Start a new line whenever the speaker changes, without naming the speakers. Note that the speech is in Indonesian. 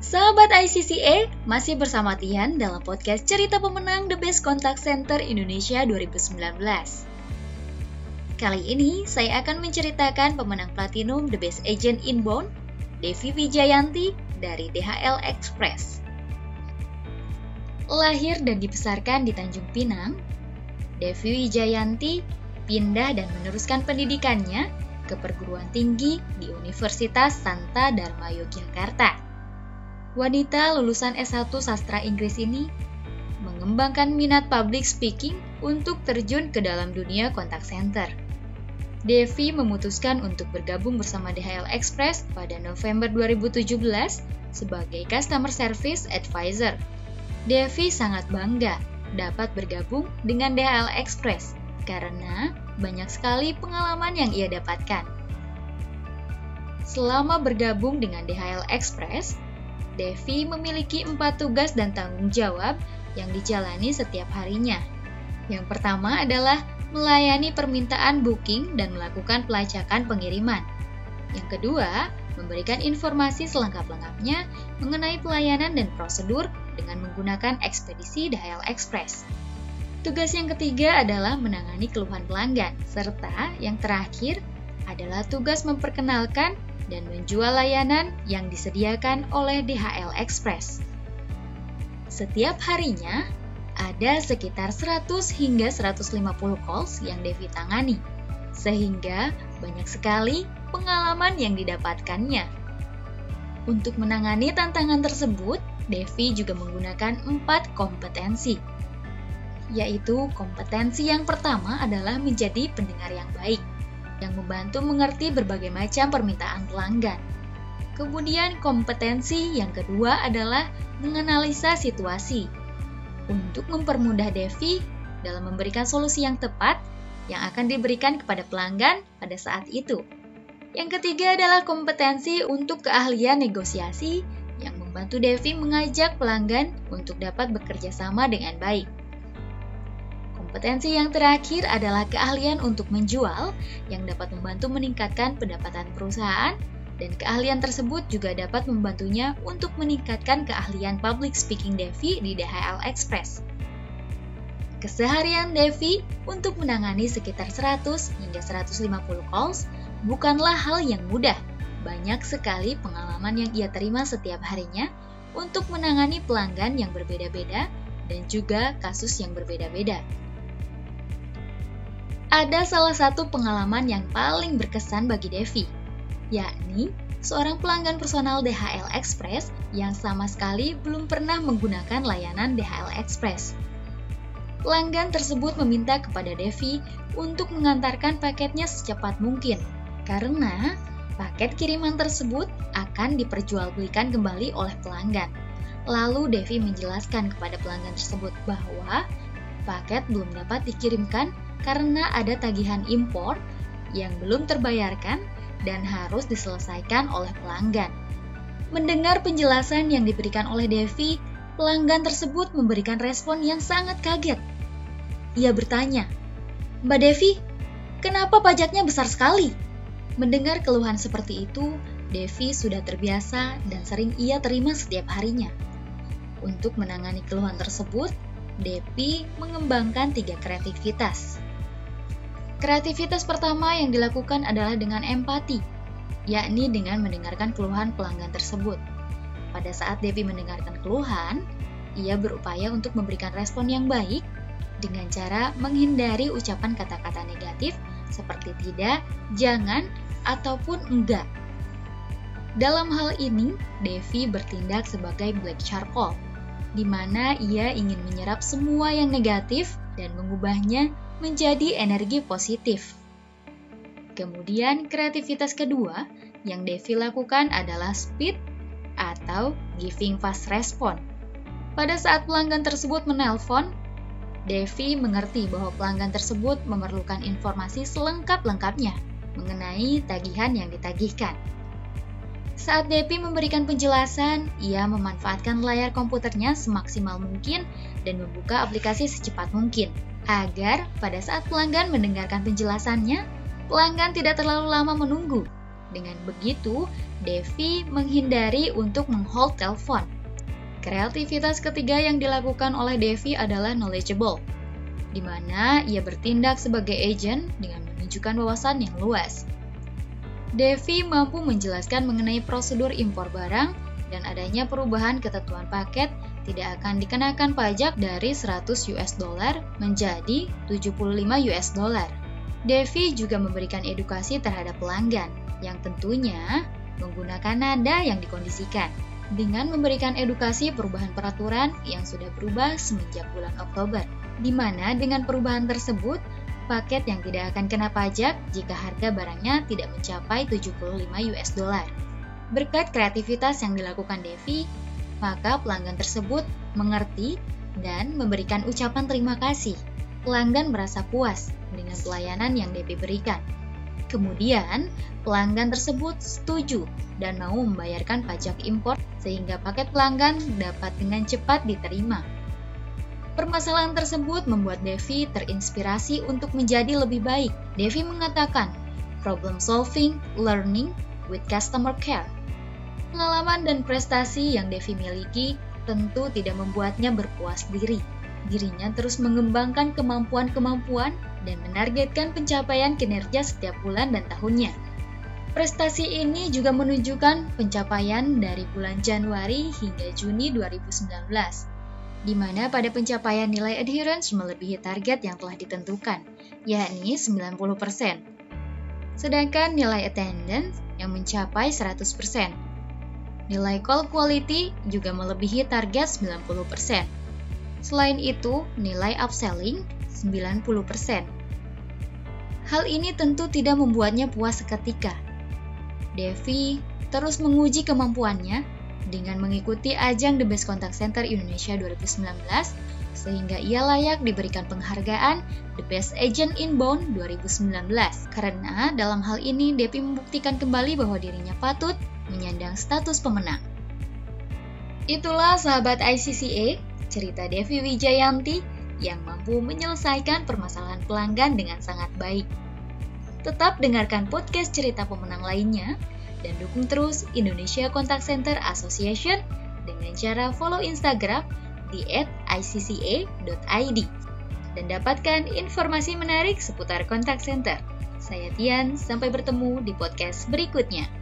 Sahabat ICCA, masih bersama Tian dalam podcast Cerita Pemenang The Best Contact Center Indonesia 2019. Kali ini saya akan menceritakan pemenang Platinum The Best Agent Inbound, Devi Wijayanti dari DHL Express. Lahir dan dibesarkan di Tanjung Pinang, Devi Wijayanti pindah dan meneruskan pendidikannya ke perguruan tinggi di Universitas Santa Dharma Yogyakarta wanita lulusan S1 sastra Inggris ini mengembangkan minat public speaking untuk terjun ke dalam dunia kontak center. Devi memutuskan untuk bergabung bersama DHL Express pada November 2017 sebagai Customer Service Advisor. Devi sangat bangga dapat bergabung dengan DHL Express karena banyak sekali pengalaman yang ia dapatkan. Selama bergabung dengan DHL Express, Devi memiliki empat tugas dan tanggung jawab yang dijalani setiap harinya. Yang pertama adalah melayani permintaan booking dan melakukan pelacakan pengiriman. Yang kedua, memberikan informasi selengkap-lengkapnya mengenai pelayanan dan prosedur dengan menggunakan ekspedisi DHL Express. Tugas yang ketiga adalah menangani keluhan pelanggan, serta yang terakhir adalah tugas memperkenalkan dan menjual layanan yang disediakan oleh DHL Express. Setiap harinya, ada sekitar 100 hingga 150 calls yang Devi tangani, sehingga banyak sekali pengalaman yang didapatkannya. Untuk menangani tantangan tersebut, Devi juga menggunakan empat kompetensi, yaitu kompetensi yang pertama adalah menjadi pendengar yang baik yang membantu mengerti berbagai macam permintaan pelanggan. Kemudian kompetensi yang kedua adalah menganalisa situasi. Untuk mempermudah Devi dalam memberikan solusi yang tepat yang akan diberikan kepada pelanggan pada saat itu. Yang ketiga adalah kompetensi untuk keahlian negosiasi yang membantu Devi mengajak pelanggan untuk dapat bekerja sama dengan baik. Kompetensi yang terakhir adalah keahlian untuk menjual yang dapat membantu meningkatkan pendapatan perusahaan dan keahlian tersebut juga dapat membantunya untuk meningkatkan keahlian public speaking Devi di DHL Express. Keseharian Devi untuk menangani sekitar 100 hingga 150 calls bukanlah hal yang mudah. Banyak sekali pengalaman yang ia terima setiap harinya untuk menangani pelanggan yang berbeda-beda dan juga kasus yang berbeda-beda ada salah satu pengalaman yang paling berkesan bagi Devi, yakni seorang pelanggan personal DHL Express yang sama sekali belum pernah menggunakan layanan DHL Express. Pelanggan tersebut meminta kepada Devi untuk mengantarkan paketnya secepat mungkin, karena paket kiriman tersebut akan diperjualbelikan kembali oleh pelanggan. Lalu Devi menjelaskan kepada pelanggan tersebut bahwa paket belum dapat dikirimkan karena ada tagihan impor yang belum terbayarkan dan harus diselesaikan oleh pelanggan. Mendengar penjelasan yang diberikan oleh Devi, pelanggan tersebut memberikan respon yang sangat kaget. Ia bertanya, Mbak Devi, kenapa pajaknya besar sekali? Mendengar keluhan seperti itu, Devi sudah terbiasa dan sering ia terima setiap harinya. Untuk menangani keluhan tersebut, Devi mengembangkan tiga kreativitas, Kreativitas pertama yang dilakukan adalah dengan empati, yakni dengan mendengarkan keluhan pelanggan tersebut. Pada saat Devi mendengarkan keluhan, ia berupaya untuk memberikan respon yang baik dengan cara menghindari ucapan kata-kata negatif seperti tidak, jangan, ataupun enggak. Dalam hal ini, Devi bertindak sebagai black charcoal, di mana ia ingin menyerap semua yang negatif dan mengubahnya menjadi energi positif. Kemudian kreativitas kedua yang Devi lakukan adalah speed atau giving fast response. Pada saat pelanggan tersebut menelpon, Devi mengerti bahwa pelanggan tersebut memerlukan informasi selengkap-lengkapnya mengenai tagihan yang ditagihkan. Saat Devi memberikan penjelasan, ia memanfaatkan layar komputernya semaksimal mungkin dan membuka aplikasi secepat mungkin agar pada saat pelanggan mendengarkan penjelasannya, pelanggan tidak terlalu lama menunggu Dengan begitu, Devi menghindari untuk menghold telepon. Kreativitas ketiga yang dilakukan oleh Devi adalah knowledgeable, di mana ia bertindak sebagai agent dengan menunjukkan wawasan yang luas. Devi mampu menjelaskan mengenai prosedur impor barang dan adanya perubahan ketentuan paket tidak akan dikenakan pajak dari 100 US dollar menjadi 75 US dollar. Devi juga memberikan edukasi terhadap pelanggan, yang tentunya menggunakan nada yang dikondisikan dengan memberikan edukasi perubahan peraturan yang sudah berubah semenjak bulan Oktober, di mana dengan perubahan tersebut, paket yang tidak akan kena pajak jika harga barangnya tidak mencapai 75 US dollar. Berkat kreativitas yang dilakukan Devi, maka pelanggan tersebut mengerti dan memberikan ucapan terima kasih. Pelanggan merasa puas dengan pelayanan yang Devi berikan. Kemudian, pelanggan tersebut setuju dan mau membayarkan pajak impor sehingga paket pelanggan dapat dengan cepat diterima. Permasalahan tersebut membuat Devi terinspirasi untuk menjadi lebih baik. Devi mengatakan, problem solving, learning with customer care. Pengalaman dan prestasi yang Devi miliki tentu tidak membuatnya berpuas diri. Dirinya terus mengembangkan kemampuan-kemampuan dan menargetkan pencapaian kinerja setiap bulan dan tahunnya. Prestasi ini juga menunjukkan pencapaian dari bulan Januari hingga Juni 2019, di mana pada pencapaian nilai adherence melebihi target yang telah ditentukan, yakni 90%. Sedangkan nilai attendance yang mencapai 100%. Nilai call quality juga melebihi target 90%. Selain itu, nilai upselling 90%. Hal ini tentu tidak membuatnya puas seketika. Devi terus menguji kemampuannya dengan mengikuti ajang The Best Contact Center Indonesia 2019 sehingga ia layak diberikan penghargaan The Best Agent Inbound 2019. Karena dalam hal ini Devi membuktikan kembali bahwa dirinya patut menyandang status pemenang. Itulah sahabat ICCA, cerita Devi Wijayanti yang mampu menyelesaikan permasalahan pelanggan dengan sangat baik. Tetap dengarkan podcast cerita pemenang lainnya dan dukung terus Indonesia Contact Center Association dengan cara follow Instagram di @icca.id dan dapatkan informasi menarik seputar kontak center. Saya Tian, sampai bertemu di podcast berikutnya.